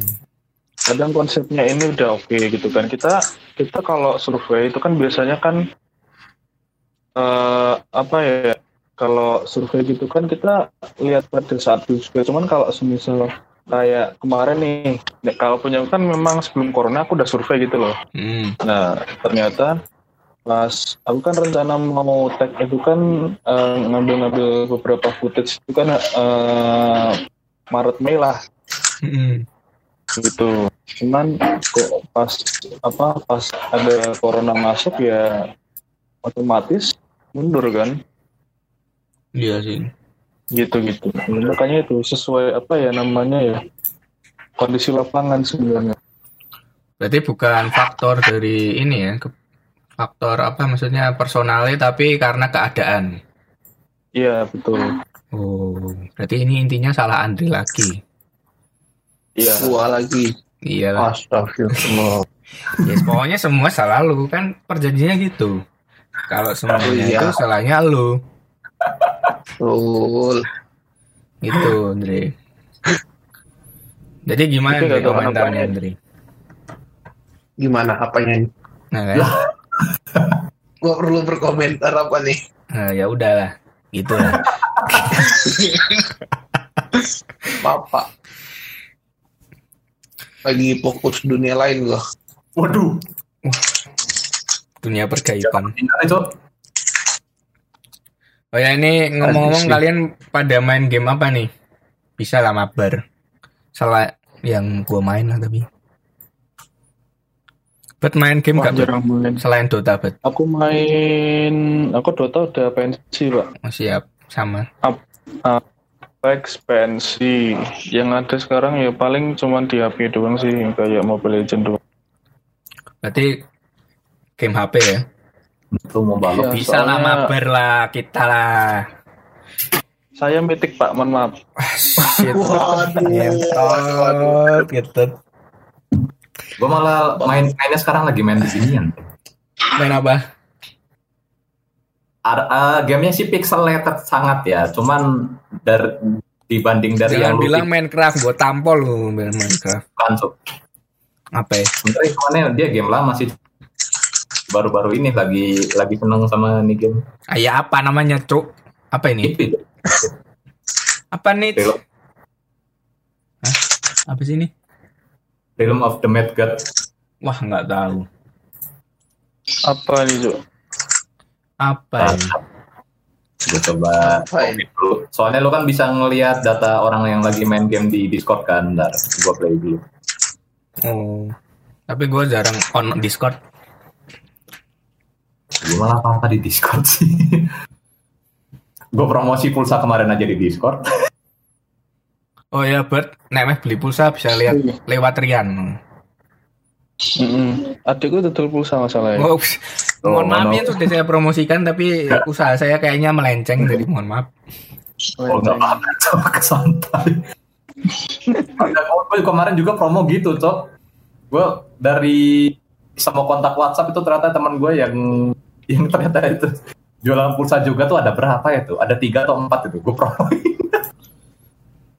Speaker 3: Kadang konsepnya ini udah oke gitu kan. Kita kita kalau survei itu kan biasanya kan eh apa ya? Kalau survei gitu kan kita lihat pada saat survei. Cuman kalau semisal kayak kemarin nih, kalau punya kan memang sebelum corona aku udah survei gitu loh.
Speaker 1: hmm
Speaker 3: Nah, ternyata pas aku kan rencana mau tag itu kan eh, ngambil-ngambil beberapa footage itu kan eh, Maret Mei lah
Speaker 1: hmm
Speaker 3: gitu. Cuman kok pas apa pas ada corona masuk ya otomatis mundur kan
Speaker 1: iya sih
Speaker 3: gitu-gitu. Makanya itu sesuai apa ya namanya ya kondisi lapangan sebenarnya.
Speaker 1: Berarti bukan faktor dari ini ya, ke- faktor apa maksudnya personalnya tapi karena keadaan.
Speaker 3: Iya betul.
Speaker 1: Oh, berarti ini intinya salah Andri lagi.
Speaker 3: Iya.
Speaker 2: Gua lagi.
Speaker 1: Iya lah.
Speaker 2: Astagfirullah.
Speaker 1: Ya, pokoknya semua salah lu kan perjanjiannya gitu. Kalau semuanya
Speaker 2: Oh, iya.
Speaker 1: itu salahnya lu.
Speaker 2: Betul.
Speaker 1: Gitu, Andri. Jadi gimana
Speaker 3: tahu
Speaker 1: komentarnya. Andri?
Speaker 2: Gimana apanya?
Speaker 1: Nah, kan?
Speaker 2: Gua perlu berkomentar apa nih?
Speaker 1: Nah, ya udahlah. Gitu lah.
Speaker 2: Papa. Lagi fokus dunia lain gua.
Speaker 4: Waduh.
Speaker 1: Dunia pergaiban.
Speaker 4: Ini Cok.
Speaker 1: Oh ya ini ngomong-ngomong kalian pada main game apa nih? Bisa lah mabar. Salah yang gua main lah tapi. Bet main game gak
Speaker 3: jarang main.
Speaker 1: Selain Dota Bet?
Speaker 3: Aku main, aku Dota udah pensi pak.
Speaker 1: Oh, siap sama.
Speaker 3: Expensi yang ada sekarang ya paling cuman di HP doang sih kayak Mobile Legend doang.
Speaker 1: Berarti game HP ya?
Speaker 4: Itu mau balok.
Speaker 3: Iya.
Speaker 1: Bisa lah
Speaker 3: soalnya-
Speaker 1: mabar lah kita lah.
Speaker 3: Saya mitik Pak, mohon maaf.
Speaker 1: Shit.
Speaker 2: Waduh,
Speaker 1: gitu.
Speaker 4: Gue malah main mainnya sekarang lagi main di sini ya.
Speaker 1: Main apa?
Speaker 4: Ar- eh, gamenya sih pixelated sangat ya, cuman dari dibanding dari
Speaker 1: Jangan
Speaker 4: yang lu
Speaker 1: bilang Minecraft, gue tampol lu main Minecraft.
Speaker 4: kan Cuk.
Speaker 1: Apa ya?
Speaker 4: sebenarnya hitungannya dia game lama sih baru-baru ini lagi lagi seneng sama nih game
Speaker 1: Ayah apa namanya, Cuk? Apa ini? Apa nih? Apa sih ini?
Speaker 4: Realm of the Mad God
Speaker 1: Wah, nggak tahu.
Speaker 3: Apa nih, Cuk?
Speaker 1: Apa ya?
Speaker 4: gue coba
Speaker 2: Apa ini?
Speaker 4: dulu. soalnya lu kan bisa ngelihat data orang yang lagi main game di Discord kan ntar gue play dulu
Speaker 1: Oh. Tapi gue jarang on Discord.
Speaker 4: gue malah apa di Discord sih gue promosi pulsa kemarin aja di Discord
Speaker 1: Oh ya, Bert, nek meh beli pulsa bisa lihat lewat Rian.
Speaker 3: Mm-mm. Adikku tutul pulsa masalahnya.
Speaker 1: Oh,
Speaker 4: Oh,
Speaker 1: mohon maaf ya sudah saya promosikan tapi usaha saya kayaknya melenceng jadi mohon maaf.
Speaker 4: oh nggak apa-apa coba kesantai gue kemarin juga promo gitu cok. Gue dari semua kontak WhatsApp itu ternyata teman gue yang yang ternyata itu jualan pulsa juga tuh ada berapa ya tuh? Ada tiga atau empat itu gue promo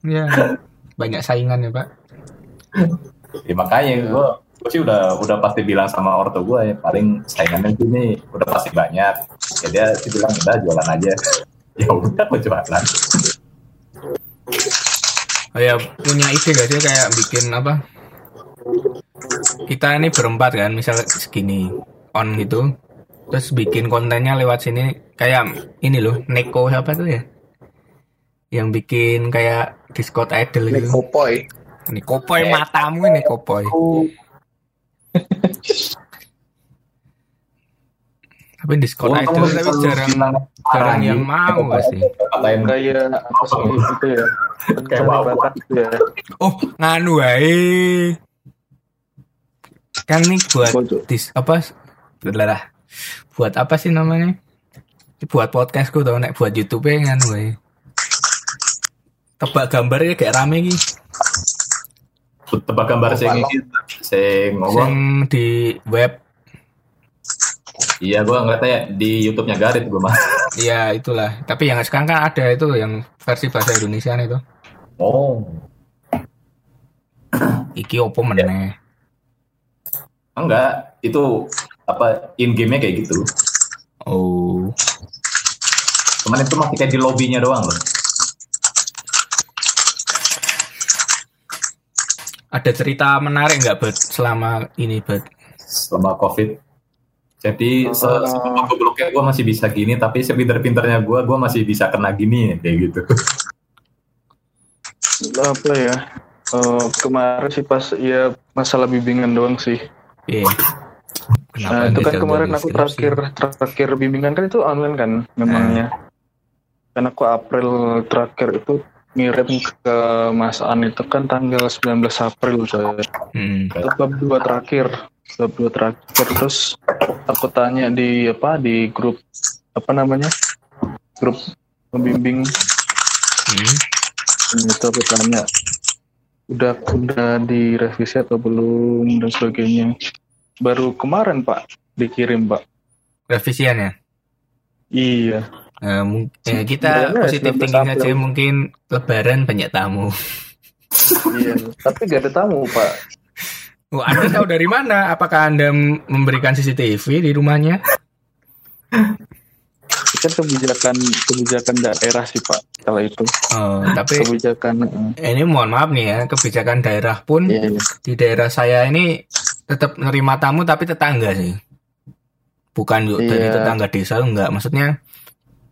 Speaker 1: Ya, banyak saingan ya pak.
Speaker 4: ya, makanya gue gue sih udah udah pasti bilang sama ortu gue ya paling saingannya gini udah pasti banyak ya dia sih bilang udah jualan aja ya udah gue jualan
Speaker 1: Oh ya, punya ide gak sih kayak bikin apa? Kita ini berempat kan, misal segini on gitu, terus bikin kontennya lewat sini kayak ini loh, Neko siapa tuh ya? Yang bikin kayak Discord idol gitu.
Speaker 2: Nekopoy.
Speaker 1: Ini kopoy matamu ini kopoy. Tapi Discord
Speaker 4: Oh,
Speaker 1: idol tapi jarang jarang yang mau
Speaker 4: katain
Speaker 3: Kayak apa sih itu ya? Pencari
Speaker 4: wow.
Speaker 3: bakat itu ya.
Speaker 1: Oh, nganu wae. Kan nih buat dis apa? Lah. Buat apa sih namanya? Buat podcastku tau nek buat YouTube nganu wae. Tebak gambarnya kayak rame iki.
Speaker 4: tebak gambar sing iki sing ngomong
Speaker 1: di web.
Speaker 4: Iya, gua ngeliatnya di YouTube-nya Garit gua mah.
Speaker 1: Ya itulah. Tapi yang sekarang kan ada itu yang versi bahasa Indonesia itu.
Speaker 4: Oh,
Speaker 1: Iki opo meneh.
Speaker 4: enggak. Itu apa in game-nya kayak gitu.
Speaker 1: Oh.
Speaker 4: Cuman itu masih kayak di lobbynya doang loh.
Speaker 1: Ada cerita menarik nggak buat selama ini buat
Speaker 4: Selama COVID. Jadi se
Speaker 3: Ah.
Speaker 4: sebelum gobloknya gua masih bisa gini, tapi sepinter-pinternya gua, gua masih bisa kena gini kayak gitu.
Speaker 3: Apa ya? Eh, kemarin sih pas ya masalah bimbingan doang sih.
Speaker 1: Iya.
Speaker 3: Nah, itu kan kemarin aku terakhir terakhir bimbingan kan itu online kan memangnya. Kan aku April terakhir itu ngirim ke Mas An itu kan tanggal 19 April saya.
Speaker 1: Hmm.
Speaker 3: Itu bab dua terakhir. Bab dua terakhir terus aku tanya di apa di grup apa namanya? Grup pembimbing
Speaker 1: Hmm.
Speaker 3: Dan itu aku tanya udah udah direvisi atau belum dan sebagainya. Baru kemarin Pak dikirim Pak.
Speaker 1: Revisian ya.
Speaker 3: Iya.
Speaker 1: Mung- eh, kita
Speaker 3: Sebenarnya
Speaker 1: positif
Speaker 3: 19
Speaker 1: thinking aja mungkin lebaran banyak tamu.
Speaker 3: Iya, tapi gak ada tamu, Pak.
Speaker 1: Oh, Anda tahu dari mana? Apakah Anda memberikan CCTV di rumahnya?
Speaker 3: Kan kebijakan kebijakan daerah sih, Pak. Kalau itu
Speaker 1: Oh, tapi
Speaker 3: kebijakan
Speaker 1: ini mohon maaf nih ya, kebijakan daerah pun
Speaker 3: iya, iya.
Speaker 1: di daerah saya ini tetap nerima tamu tapi tetangga sih. Bukan yuk dari
Speaker 3: Iya.
Speaker 1: tetangga desa enggak. Maksudnya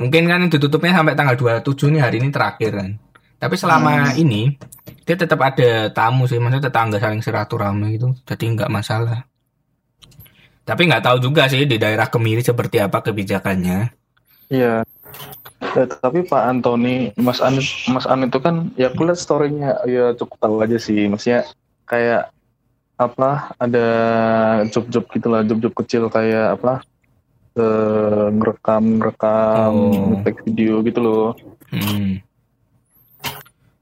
Speaker 1: mungkin kan ditutupnya sampai tanggal 27 nih hari ini terakhir kan. Tapi selama ini dia tetap ada tamu sih, maksudnya tetangga saling silaturahmi gitu. Jadi nggak masalah. Tapi nggak tahu juga sih di daerah Kemiri seperti apa kebijakannya.
Speaker 3: Iya. Ya, tapi Pak Antoni, Mas An, Mas An itu kan ya aku lihat story-nya ya cukup tahu aja sih. Maksudnya kayak apa ada job-job gitulah, job-job kecil kayak apa uh, ngerekam rekam
Speaker 1: Oh.
Speaker 3: ngetek video gitu loh
Speaker 1: Hmm.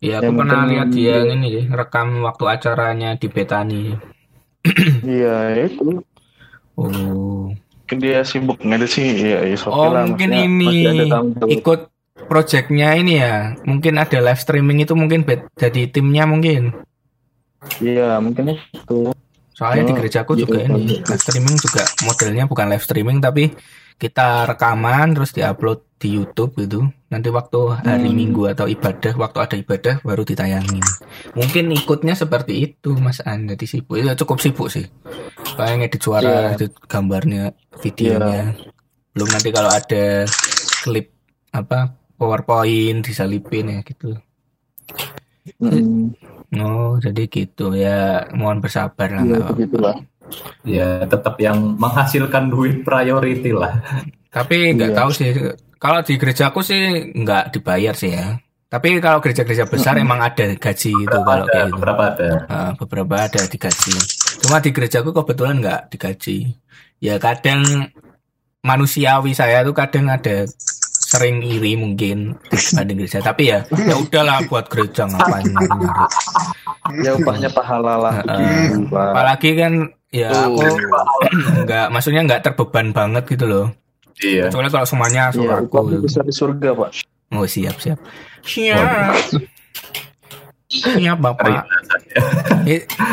Speaker 1: Ya,
Speaker 3: Ya,
Speaker 1: aku pernah lihat dia ini sih, rekam waktu acaranya di Betani.
Speaker 3: iya itu
Speaker 1: Oh.
Speaker 3: mungkin dia sibuk ngedit sih ya, ya
Speaker 1: Oh,
Speaker 3: lah,
Speaker 1: mungkin
Speaker 3: maksudnya
Speaker 1: ini
Speaker 3: masih
Speaker 1: ikut projectnya ini ya. Mungkin ada live streaming itu mungkin jadi timnya mungkin.
Speaker 3: iya mungkin itu
Speaker 1: Soalnya di
Speaker 3: Oh,
Speaker 1: gerejaku
Speaker 3: iya,
Speaker 1: juga
Speaker 3: iya.
Speaker 1: ini live streaming juga modelnya bukan live streaming tapi kita rekaman terus diupload di YouTube gitu. Nanti waktu hari
Speaker 3: Hmm.
Speaker 1: Minggu atau ibadah, waktu ada ibadah baru ditayangin. Mungkin ikutnya seperti itu Mas An. Jadi sibuk. Itu cukup sibuk sih. Kayak ngedit suara,
Speaker 3: Iya.
Speaker 1: edit gambarnya, videonya. Belum nanti kalau ada klip apa PowerPoint disalipin ya gitu.
Speaker 3: Mm,
Speaker 1: Oh, jadi gitu ya. Mohon bersabar lah.
Speaker 3: iya
Speaker 1: apa-apa.
Speaker 3: begitulah
Speaker 4: Ya tetap yang menghasilkan duit priority lah.
Speaker 1: Tapi nggak
Speaker 3: Iya.
Speaker 1: tahu sih. Kalau di gerejaku sih nggak dibayar sih ya. Tapi kalau gereja-gereja besar emang ada gaji itu kalau
Speaker 4: ada,
Speaker 1: kayak gitu.
Speaker 4: beberapa ada.
Speaker 1: Ah, beberapa ada digaji. Cuma di gerejaku kebetulan nggak digaji. Ya kadang manusiawi saya tuh kadang ada sering iri mungkin dibanding gereja. Tapi ya ya udahlah buat gereja ngapain
Speaker 3: ya upahnya pahala lah gitu, Pak.
Speaker 1: Apalagi kan ya aku
Speaker 2: Oh.
Speaker 1: nggak maksudnya nggak terbeban banget gitu loh.
Speaker 4: Iya.
Speaker 1: Kecuali kalau semuanya suruh
Speaker 3: Iya,
Speaker 1: aku. gitu.
Speaker 3: bisa di surga pak
Speaker 1: Oh siap siap. Siap. Siap bapak.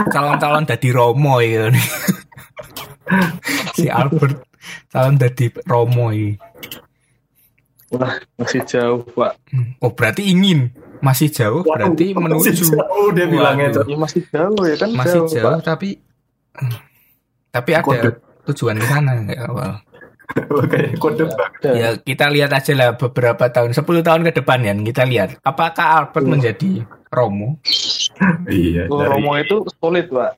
Speaker 1: Calon-calon dadi Romo ya nih. si Albert calon dadi Romo ini.
Speaker 3: Wah masih jauh pak
Speaker 1: Oh berarti ingin masih jauh berarti
Speaker 4: Waduh,
Speaker 1: menuju
Speaker 4: masih jauh dia bilangnya. Cok.
Speaker 3: ya masih jauh ya kan
Speaker 1: masih
Speaker 3: jauh,
Speaker 1: jauh
Speaker 3: pak
Speaker 1: tapi tapi ada
Speaker 4: Kode.
Speaker 1: tujuan ke sana nggak awal.
Speaker 4: Kayak kode banget.
Speaker 3: Ya.
Speaker 1: Ya kita lihat aja lah beberapa tahun 10 tahun ke depan ya kita lihat apakah Albert
Speaker 3: Hmm.
Speaker 1: menjadi Romo.
Speaker 4: Iya.
Speaker 3: Oh,
Speaker 4: dari-
Speaker 3: Romo itu sulit pak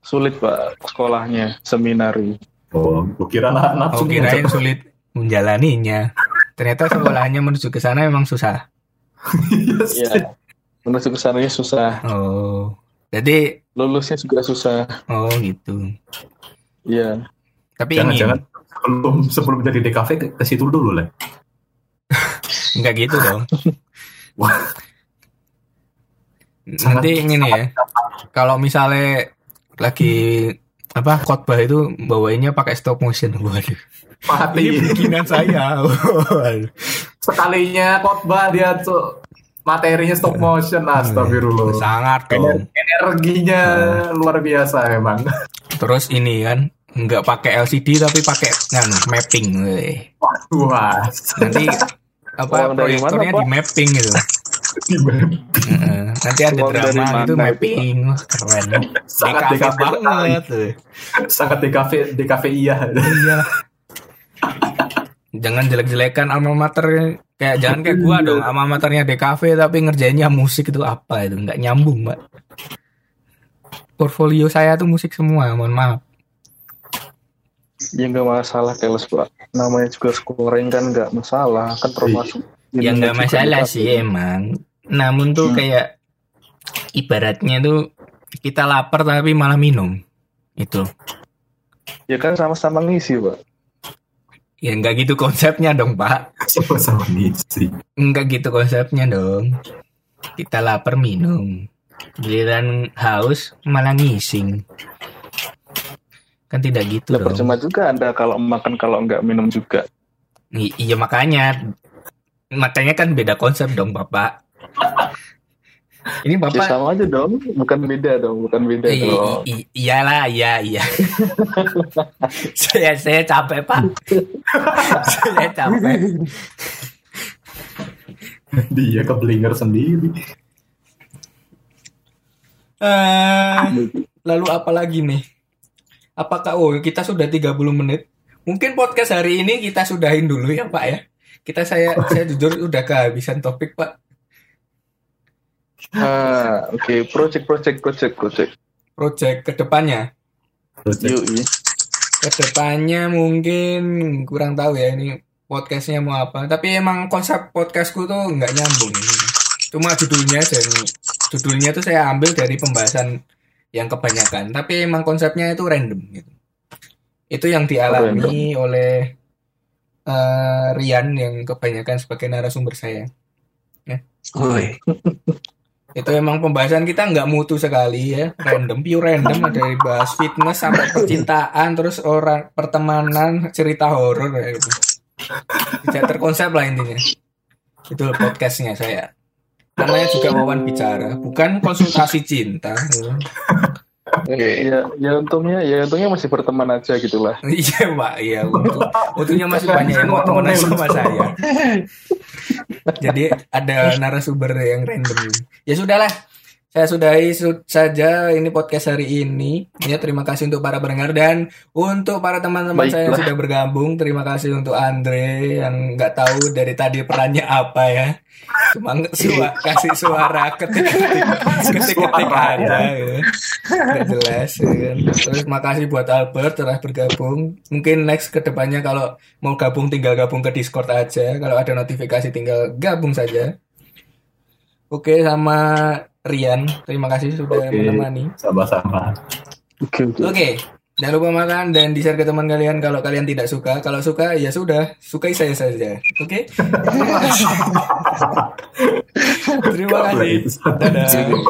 Speaker 3: sulit pak sekolahnya seminari
Speaker 4: Oh, kira anak
Speaker 1: Oh kirain sulit menjalaninya. Ternyata sekolahnya menuju ke sana memang susah.
Speaker 3: ya menuju ke sananya susah
Speaker 1: Oh. Jadi
Speaker 3: lulusnya juga susah
Speaker 1: oh gitu.
Speaker 3: iya
Speaker 1: Tapi ingin
Speaker 4: Jangan-jangan sebelum sebelum jadi DKV ke, ke situ dulu lah.
Speaker 1: enggak gitu dong.
Speaker 4: Wah.
Speaker 1: Nanti ini ya. Kalau misalnya lagi apa khotbah itu bawainnya pakai stop motion. Waduh.
Speaker 4: Mati.
Speaker 1: Ini bikinan saya.
Speaker 4: Sekalinya khotbah dia tuh materinya stop motion astagfirullah.
Speaker 1: Sangat dong.
Speaker 4: Energinya luar biasa memang.
Speaker 1: Terus ini kan nggak pakai LCD tapi pakai kan mapping.
Speaker 4: Wah,
Speaker 1: Nanti apa
Speaker 3: mana,
Speaker 1: proyektornya di mapping gitu. Heeh. Nanti ada
Speaker 3: Uang
Speaker 1: drama
Speaker 3: mana
Speaker 1: itu mapping keren.
Speaker 4: sangat
Speaker 1: DKV banget.
Speaker 4: sangat DKV DKV iya.
Speaker 1: Iya. Jangan jelek-jelekan alma mater kayak jangan kayak gua dong alma maternya DKV tapi ngerjainnya musik itu apa itu nggak nyambung mbak. Portfolio saya tuh musik semua mohon maaf.
Speaker 3: ya nggak masalah keles pak namanya juga scoring kan nggak masalah kan termasuk
Speaker 1: Ya nggak masalah sih emang. Namun tuh
Speaker 3: Hmm.
Speaker 1: kayak ibaratnya tuh kita lapar tapi malah minum. Itu.
Speaker 3: ya kan sama-sama ngisi pak
Speaker 1: Ya nggak gitu konsepnya dong pak.
Speaker 4: Sama-sama ngisi.
Speaker 1: Enggak gitu konsepnya dong. Kita lapar minum. Giliran haus malah ngising. Kan tidak gitu
Speaker 3: Lah,
Speaker 1: dong.
Speaker 3: percuma juga anda kalau makan kalau nggak minum juga
Speaker 1: I- iya makanya. Makanya kan beda konsep dong Bapak. Ini
Speaker 3: ya
Speaker 1: Bapak
Speaker 3: sama aja dong bukan beda dong bukan beda
Speaker 1: I-
Speaker 3: dong
Speaker 1: i- iyalah, iya, iya. saya saya capek, Pak. saya capek.
Speaker 4: Dia keblinger sendiri.
Speaker 1: Eh, lalu apa lagi nih? Apakah oh kita sudah 30 menit? Mungkin podcast hari ini kita sudahin dulu ya Pak ya. Kita saya saya jujur udah kehabisan topik Pak.
Speaker 3: ah oke project project project project
Speaker 1: Project ke depannya.
Speaker 3: yuk iya.
Speaker 1: Ke depannya mungkin kurang tahu ya ini podcastnya mau apa. Tapi emang konsep podcastku tuh nggak nyambung. Cuma judulnya aja. Judulnya tuh saya ambil dari pembahasan yang kebanyakan. Tapi emang konsepnya itu random gitu. Itu yang dialami oleh uh, Rian yang kebanyakan sebagai narasumber saya.
Speaker 2: Ya. Oi.
Speaker 1: itu emang pembahasan kita nggak mutu sekali ya random pure random ada dari bahas fitness sampai percintaan terus orang pertemanan cerita horor ya gitu. tidak terkonsep lah intinya itu podcastnya saya namanya juga wawan bicara bukan konsultasi cinta
Speaker 3: Iya, ya untungnya ya untungnya masih berteman aja gitulah.
Speaker 1: iya, Pak. Iya, untung, untungnya masih banyak yang mau temenan sama saya. Jadi ada narasumber yang random. Ya sudahlah. Saya sudahi saja ini podcast hari ini. Ya, terima kasih untuk para pendengar dan untuk para teman-teman saya yang sudah bergabung. Terima kasih untuk Andre yang nggak tahu dari tadi perannya apa ya. Cuma suara, kasih suara ketik-ketik ketik-ketik aja gitu. Gak jelas ya kan. Terus makasih buat Albert telah bergabung. Mungkin next ke depannya kalau mau gabung tinggal gabung ke Discord aja. Kalau ada notifikasi tinggal gabung saja. Oke sama Rian, terima kasih sudah okay. menemani.
Speaker 4: Sama-sama.
Speaker 1: Oke, okay, okay. okay. Jangan lupa makan dan di share ke teman kalian kalau kalian tidak suka. Kalau suka ya sudah, sukai saya saja. Oke? Okay? Terima kasih. Terima kasih. Dadah.